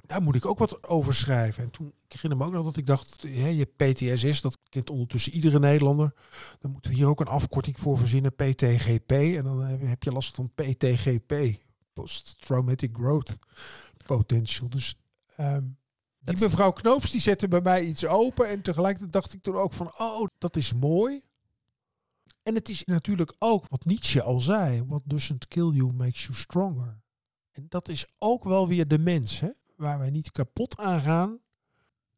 daar moet ik ook wat over schrijven. En toen herinner me ook nog dat ik dacht, hè, je PTSS, dat kent ondertussen iedere Nederlander. Dan moeten we hier ook een afkorting voor verzinnen, PTGP. En dan heb- heb je last van PTGP, Post-Traumatic Growth Potential. Dus ehm, die Dat mevrouw Knoops die zette bij mij iets open. En tegelijkertijd dacht ik toen ook van, oh, dat is mooi. En het is natuurlijk ook wat Nietzsche al zei. What doesn't kill you makes you stronger. En dat is ook wel weer de mens, hè? waar wij niet kapot aan gaan.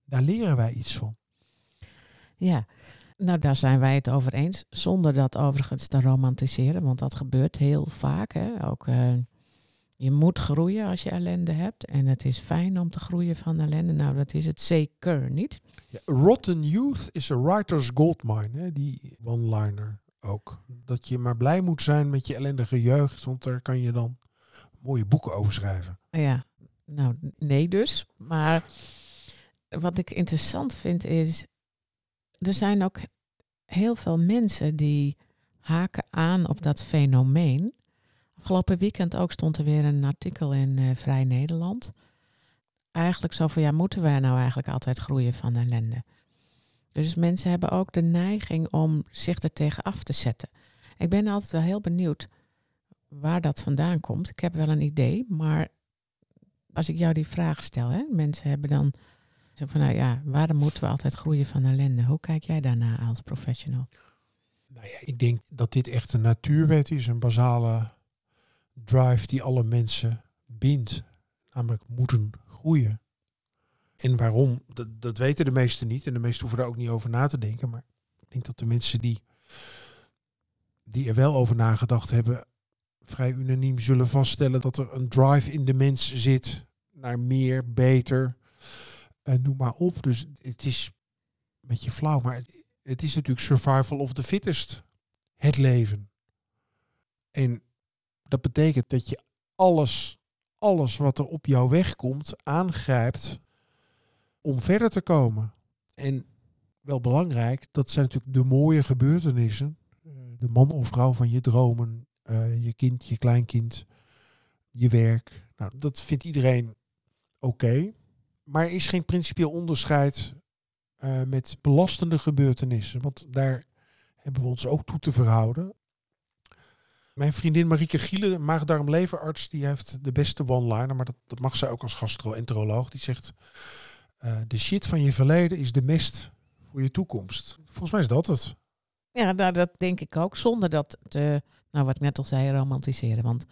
Daar leren wij iets van. Ja, nou daar zijn wij het over eens. Zonder dat overigens te romantiseren, want dat gebeurt heel vaak. Hè? Ook, eh, je moet groeien als je ellende hebt. En het is fijn om te groeien van ellende. Nou, dat is het zeker niet. Ja, rotten youth is a writer's goldmine. Hè? Die one-liner ook. Dat je maar blij moet zijn met je ellendige jeugd. Want daar kan je dan mooie boeken over schrijven. Ja, nou nee dus. Maar wat ik interessant vind is, er zijn ook heel veel mensen die haken aan op dat fenomeen. Afgelopen weekend ook stond er weer een artikel in eh, Vrij Nederland. Eigenlijk zo van, ja, moeten wij nou eigenlijk altijd groeien van ellende? Dus mensen hebben ook de neiging om zich er tegen af te zetten. Ik ben altijd wel heel benieuwd waar dat vandaan komt. Ik heb wel een idee, maar als ik jou die vraag stel, hè, mensen hebben dan zo van, nou ja, waarom moeten we altijd groeien van ellende? Hoe kijk jij daarna als professional? Nou ja, ik denk dat dit echt een natuurwet is. Een basale drive die alle mensen bindt. Namelijk moeten groeien. En waarom, dat, dat weten de meesten niet. En de meesten hoeven daar ook niet over na te denken. Maar ik denk dat de mensen die, die er wel over nagedacht hebben... vrij unaniem zullen vaststellen dat er een drive in de mens zit... naar meer, beter, en noem maar op. Dus het is een beetje flauw, maar het is natuurlijk survival of the fittest. Het leven. En dat betekent dat je alles, alles wat er op jouw weg komt, aangrijpt om verder te komen. En wel belangrijk, dat zijn natuurlijk de mooie gebeurtenissen. Eh, De man of vrouw van je dromen, eh, je kind, je kleinkind, je werk. Nou, dat vindt iedereen oké. Maar er is geen principieel onderscheid eh, met belastende gebeurtenissen. Want daar hebben we ons ook toe te verhouden. Mijn vriendin Marieke Gielen, maagdarm-leverarts, die heeft de beste one-liner, maar dat, dat mag zij ook als gastroenteroloog. Die zegt, eh, de shit van je verleden is de mest voor je toekomst. Volgens mij is dat het. Ja, nou, dat denk ik ook, zonder dat te, nou wat ik net al zei, romantiseren. Want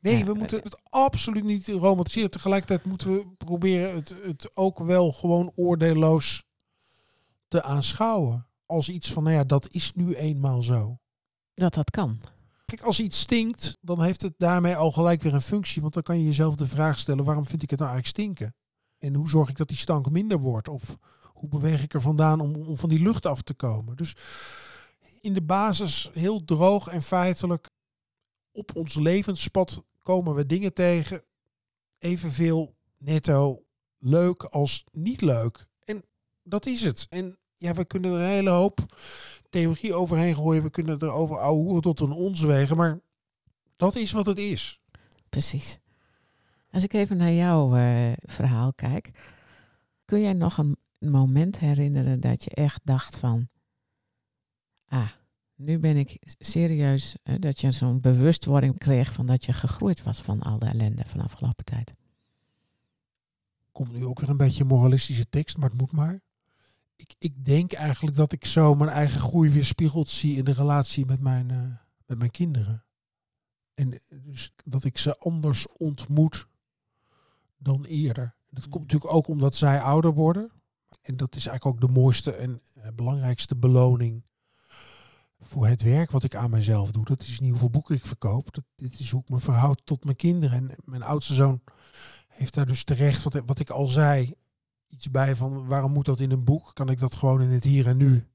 Nee, we moeten het absoluut niet romantiseren. Tegelijkertijd moeten we proberen het, het ook wel gewoon oordeelloos te aanschouwen. Als iets van, nou ja, dat is nu eenmaal zo. Dat dat kan. Kijk, als iets stinkt, dan heeft het daarmee al gelijk weer een functie. Want dan kan je jezelf de vraag stellen, waarom vind ik het nou eigenlijk stinken? En hoe zorg ik dat die stank minder wordt? Of hoe beweeg ik er vandaan om, om van die lucht af te komen? Dus in de basis heel droog en feitelijk op ons levenspad komen we dingen tegen. Evenveel netto leuk als niet leuk. En dat is het. En ja, we kunnen er een hele hoop theorie overheen gooien. We kunnen er over ouwe tot een ons wegen. Maar dat is wat het is. Precies. Als ik even naar jouw eh, verhaal kijk, kun jij nog een moment herinneren dat je echt dacht van, ah, nu ben ik serieus, eh, dat je zo'n bewustwording kreeg van dat je gegroeid was van al de ellende van de afgelopen tijd. Komt nu ook weer een beetje moralistische tekst, maar het moet maar. Ik, ik denk eigenlijk dat ik zo mijn eigen groei weer spiegeld zie in de relatie met mijn, eh, met mijn kinderen. En eh, dus dat ik ze anders ontmoet dan eerder. Dat komt natuurlijk ook omdat zij ouder worden. En dat is eigenlijk ook de mooiste en eh, belangrijkste beloning voor het werk wat ik aan mezelf doe. Dat is niet hoeveel boeken ik verkoop. Dat, dit is hoe ik me verhoud tot mijn kinderen. En mijn oudste zoon heeft daar dus terecht, wat, wat ik al zei, iets bij van waarom moet dat in een boek? Kan ik dat gewoon in het hier en nu,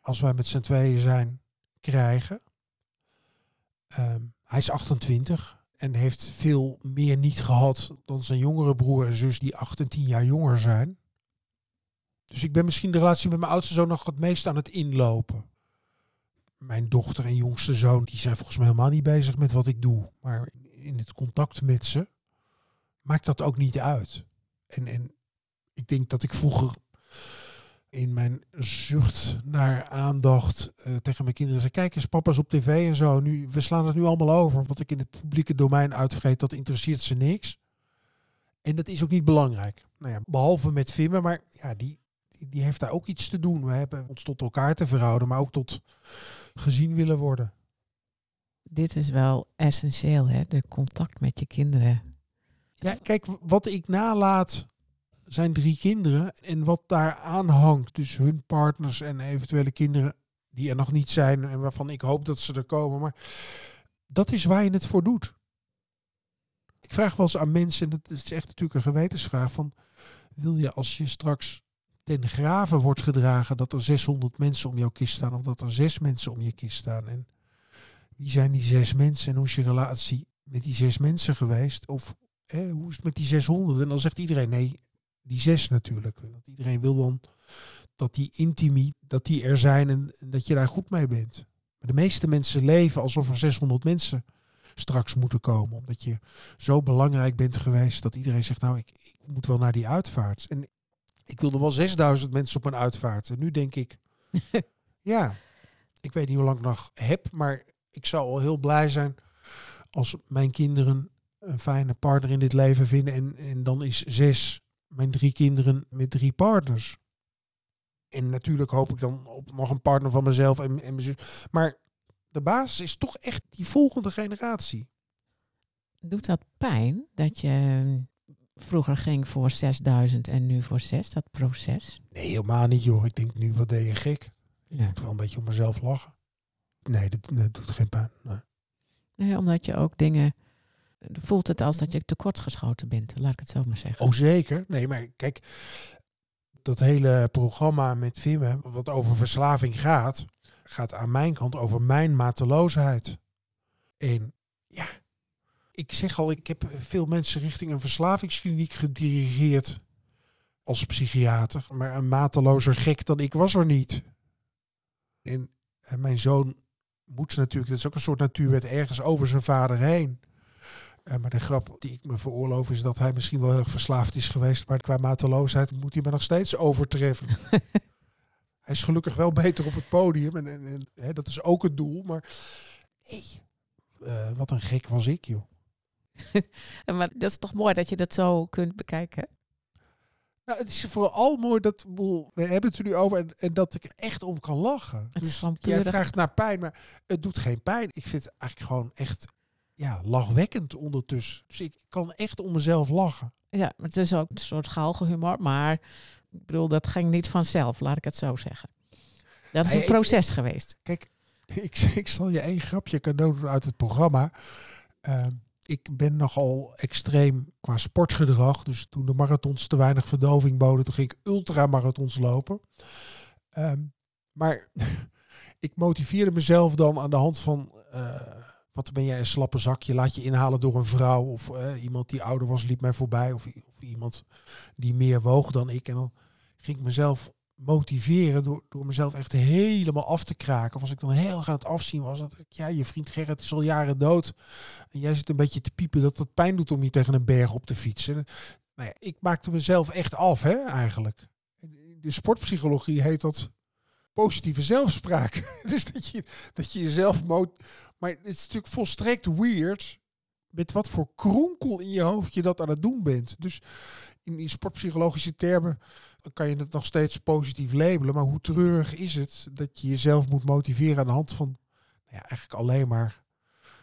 als wij met z'n tweeën zijn, krijgen? Ehm, hij is 28 en heeft veel meer niet gehad dan zijn jongere broer en zus die 8 en 10 jaar jonger zijn. Dus ik ben misschien de relatie met mijn oudste zoon nog het meest aan het inlopen. Mijn dochter en jongste zoon, die zijn volgens mij helemaal niet bezig met wat ik doe. Maar in het contact met ze maakt dat ook niet uit. En, en ik denk dat ik vroeger in mijn zucht naar aandacht eh, tegen mijn kinderen zei: Kijk eens, papa's op tv en zo. Nu, we slaan het nu allemaal over. Wat ik in het publieke domein uitvreet, dat interesseert ze niks. En dat is ook niet belangrijk. Nou ja, behalve met Vimme, maar ja, die, die, die heeft daar ook iets te doen. We hebben ons tot elkaar te verhouden, maar ook tot gezien willen worden. Dit is wel essentieel, hè? De contact met je kinderen. Ja, kijk, wat ik nalaat zijn drie kinderen. En wat daar aan hangt, dus hun partners en eventuele kinderen die er nog niet zijn en waarvan ik hoop dat ze er komen. Maar dat is waar je het voor doet. Ik vraag wel eens aan mensen, en dat is echt natuurlijk een gewetensvraag, van wil je als je straks ten graven wordt gedragen dat er 600 mensen om jouw kist staan of dat er zes mensen om je kist staan? En wie zijn die zes mensen en hoe is je relatie met die zes mensen geweest? Of hoe is het met die 600? En dan zegt iedereen nee, die zes natuurlijk. Want iedereen wil dan dat die intimie, dat die er zijn en, en dat je daar goed mee bent. Maar de meeste mensen leven alsof er 600 mensen straks moeten komen. Omdat je zo belangrijk bent geweest dat iedereen zegt, nou, ik, ik moet wel naar die uitvaart. En ik wilde wel 6000 mensen op een uitvaart. En nu denk ik, ja, ik weet niet hoe lang ik nog heb, maar ik zou al heel blij zijn als mijn kinderen een fijne partner in dit leven vinden. En, en dan is zes mijn drie kinderen met drie partners. En natuurlijk hoop ik dan op nog een partner van mezelf en, en mijn zus. Maar de basis is toch echt die volgende generatie. Doet dat pijn dat je vroeger ging voor 6000 en nu voor 6, dat proces? Nee, helemaal niet joh. Ik denk nu, wat deed je gek? Ik moet wel een beetje om mezelf lachen. Nee, dat, dat doet geen pijn. Nee. Nee, omdat je ook dingen... Voelt het als dat je tekortgeschoten bent, laat ik het zo maar zeggen. Oh, zeker. Nee, maar kijk, dat hele programma met Vimme, wat over verslaving gaat, gaat aan mijn kant over mijn mateloosheid. En ja, ik zeg al, ik heb veel mensen richting een verslavingskliniek gedirigeerd als psychiater. Maar een matelozer gek dan ik was er niet. En, en mijn zoon moet natuurlijk, dat is ook een soort natuurwet, ergens over zijn vader heen. Eh, maar de grap die ik me veroorloof is dat hij misschien wel heel erg verslaafd is geweest. Maar qua mateloosheid moet hij me nog steeds overtreffen. hij is gelukkig wel beter op het podium. En, en, en hè, dat is ook het doel. Maar eh, wat een gek was ik, joh. Maar dat is toch mooi dat je dat zo kunt bekijken? Nou, het is vooral mooi dat we hebben het er nu over en, en dat ik er echt om kan lachen. Het is dus gewoon jij vraagt naar pijn, maar het doet geen pijn. Ik vind het eigenlijk gewoon echt ja, lachwekkend ondertussen. Dus ik kan echt om mezelf lachen. Ja, maar het is ook een soort galgenhumor. Maar ik bedoel, dat ging niet vanzelf, laat ik het zo zeggen. Dat is een proces geweest. Kijk, ik, ik zal je één grapje cadeau doen uit het programma. Ehm, ik ben nogal extreem qua sportgedrag. Dus toen de marathons te weinig verdoving boden, toen ging ik ultramarathons lopen. Ehm, maar ik motiveerde mezelf dan aan de hand van... eh, wat ben jij een slappe zak? Je laat je inhalen door een vrouw. Of eh, iemand die ouder was liep mij voorbij. Of, of iemand die meer woog dan ik. En dan ging ik mezelf motiveren door, door mezelf echt helemaal af te kraken. Of als ik dan heel erg aan het afzien was, dat ik, ja, je vriend Gerrit is al jaren dood. En jij zit een beetje te piepen dat het pijn doet om je tegen een berg op te fietsen. Nou ja, ik maakte mezelf echt af, hè, eigenlijk. De sportpsychologie heet dat positieve zelfspraak. dus dat je, dat je jezelf... Mo maar het is natuurlijk volstrekt weird met wat voor kronkel in je hoofd je dat aan het doen bent. Dus in die sportpsychologische termen kan je het nog steeds positief labelen. Maar hoe treurig is het dat je jezelf moet motiveren aan de hand van nou ja, eigenlijk alleen maar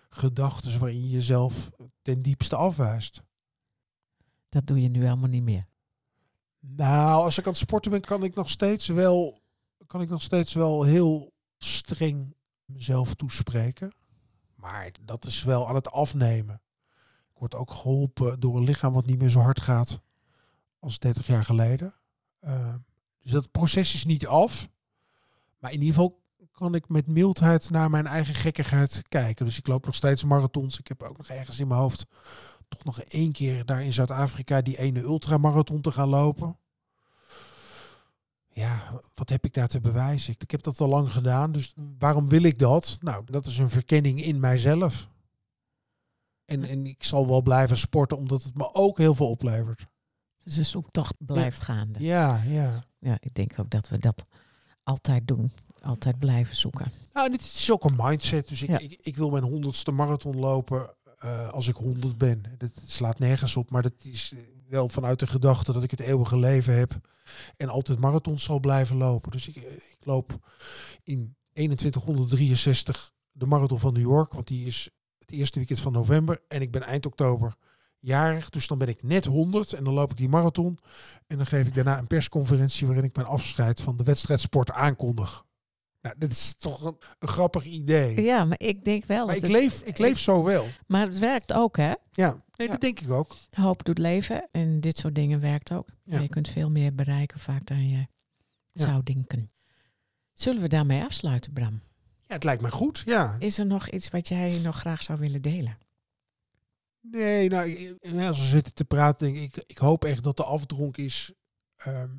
gedachten waarin je jezelf ten diepste afwijst. Dat doe je nu helemaal niet meer. Nou, als ik aan het sporten ben, kan ik nog steeds wel, kan ik nog steeds wel heel streng mezelf toespreken. Maar dat is wel aan het afnemen. Ik word ook geholpen door een lichaam wat niet meer zo hard gaat als 30 jaar geleden. Uh, dus dat proces is niet af. Maar in ieder geval kan ik met mildheid naar mijn eigen gekkigheid kijken. Dus ik loop nog steeds marathons. Ik heb ook nog ergens in mijn hoofd toch nog één keer daar in Zuid-Afrika die ene ultramarathon te gaan lopen. Ja, wat heb ik daar te bewijzen? Ik heb dat al lang gedaan, dus waarom wil ik dat? Nou, dat is een verkenning in mijzelf. En, en ik zal wel blijven sporten, omdat het me ook heel veel oplevert. Dus de zoektocht blijft gaande. Ja, ja. Ja, ik denk ook dat we dat altijd doen. Altijd blijven zoeken. Nou, dit is ook een mindset. Dus ik, Ja. ik, ik wil mijn honderdste marathon lopen eh, als ik honderd ben. Dat slaat nergens op, maar dat is wel vanuit de gedachte dat ik het eeuwige leven heb en altijd marathons zal blijven lopen. Dus ik, eh, ik loop in 2163 de marathon van New York, want die is het eerste weekend van november en ik ben eind oktober jarig, dus dan ben ik net 100 en dan loop ik die marathon en dan geef ik daarna een persconferentie waarin ik mijn afscheid van de wedstrijdsport aankondig. Nou, dit is toch een, een grappig idee. Ja, maar ik denk wel. maar dat ik leef, ik leef zo wel. Maar het werkt ook, hè? Ja, nee, Ja. dat denk ik ook. Hoop doet leven. En dit soort dingen werkt ook. Ja. Je kunt veel meer bereiken vaak dan je Ja. zou denken. Zullen we daarmee afsluiten, Bram? Ja, het lijkt mij goed. Ja. Is er nog iets wat jij nog graag zou willen delen? Nee, nou, ik- als we zitten te praten, denk ik, ik hoop echt dat de afdronk is. ehm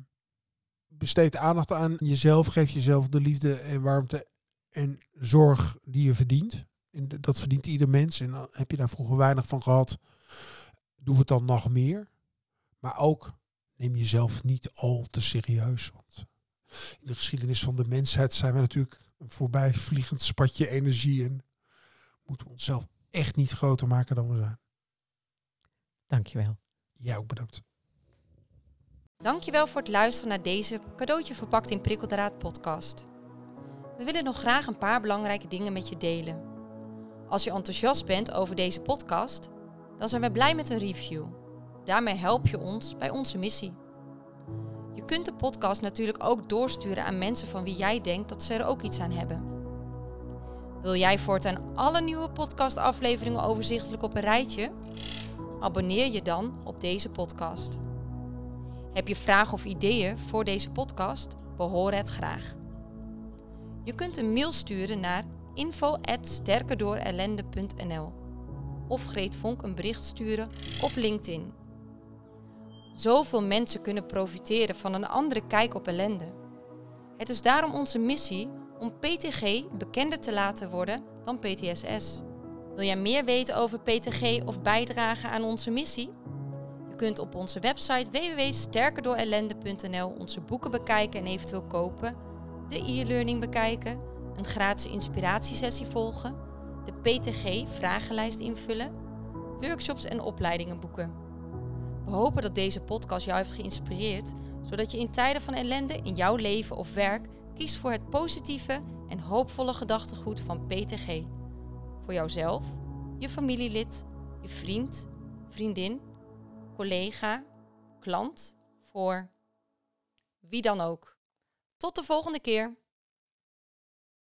besteed aandacht aan jezelf. Geef jezelf de liefde en warmte en zorg die je verdient. En dat verdient ieder mens. En dan heb je daar vroeger weinig van gehad. Doe het dan nog meer. Maar ook neem jezelf niet al te serieus. Want in de geschiedenis van de mensheid zijn we natuurlijk een voorbijvliegend spatje energie. En moeten we onszelf echt niet groter maken dan we zijn. Dankjewel. Jij ook bedankt. Dankjewel voor het luisteren naar deze cadeautje verpakt in prikkeldraad podcast. We willen nog graag een paar belangrijke dingen met je delen. Als je enthousiast bent over deze podcast, dan zijn we blij met een review. Daarmee help je ons bij onze missie. Je kunt de podcast natuurlijk ook doorsturen aan mensen van wie jij denkt dat ze er ook iets aan hebben. Wil jij voortaan alle nieuwe podcastafleveringen overzichtelijk op een rijtje? Abonneer je dan op deze podcast. Heb je vragen of ideeën voor deze podcast? We horen het graag. Je kunt een mail sturen naar info@sterkerdoorellende.nl of Greet Vonk een bericht sturen op LinkedIn. Zoveel mensen kunnen profiteren van een andere kijk op ellende. Het is daarom onze missie om PTG bekender te laten worden dan PTSS. Wil jij meer weten over PTG of bijdragen aan onze missie? Je kunt op onze website www.sterkerdoorellende.nl onze boeken bekijken en eventueel kopen, de e-learning bekijken, een gratis inspiratiesessie volgen, de PTG-vragenlijst invullen, workshops en opleidingen boeken. We hopen dat deze podcast jou heeft geïnspireerd, zodat je in tijden van ellende in jouw leven of werk kiest voor het positieve en hoopvolle gedachtegoed van PTG. Voor jouzelf, je familielid, je vriend, vriendin, collega, klant, voor wie dan ook. Tot de volgende keer.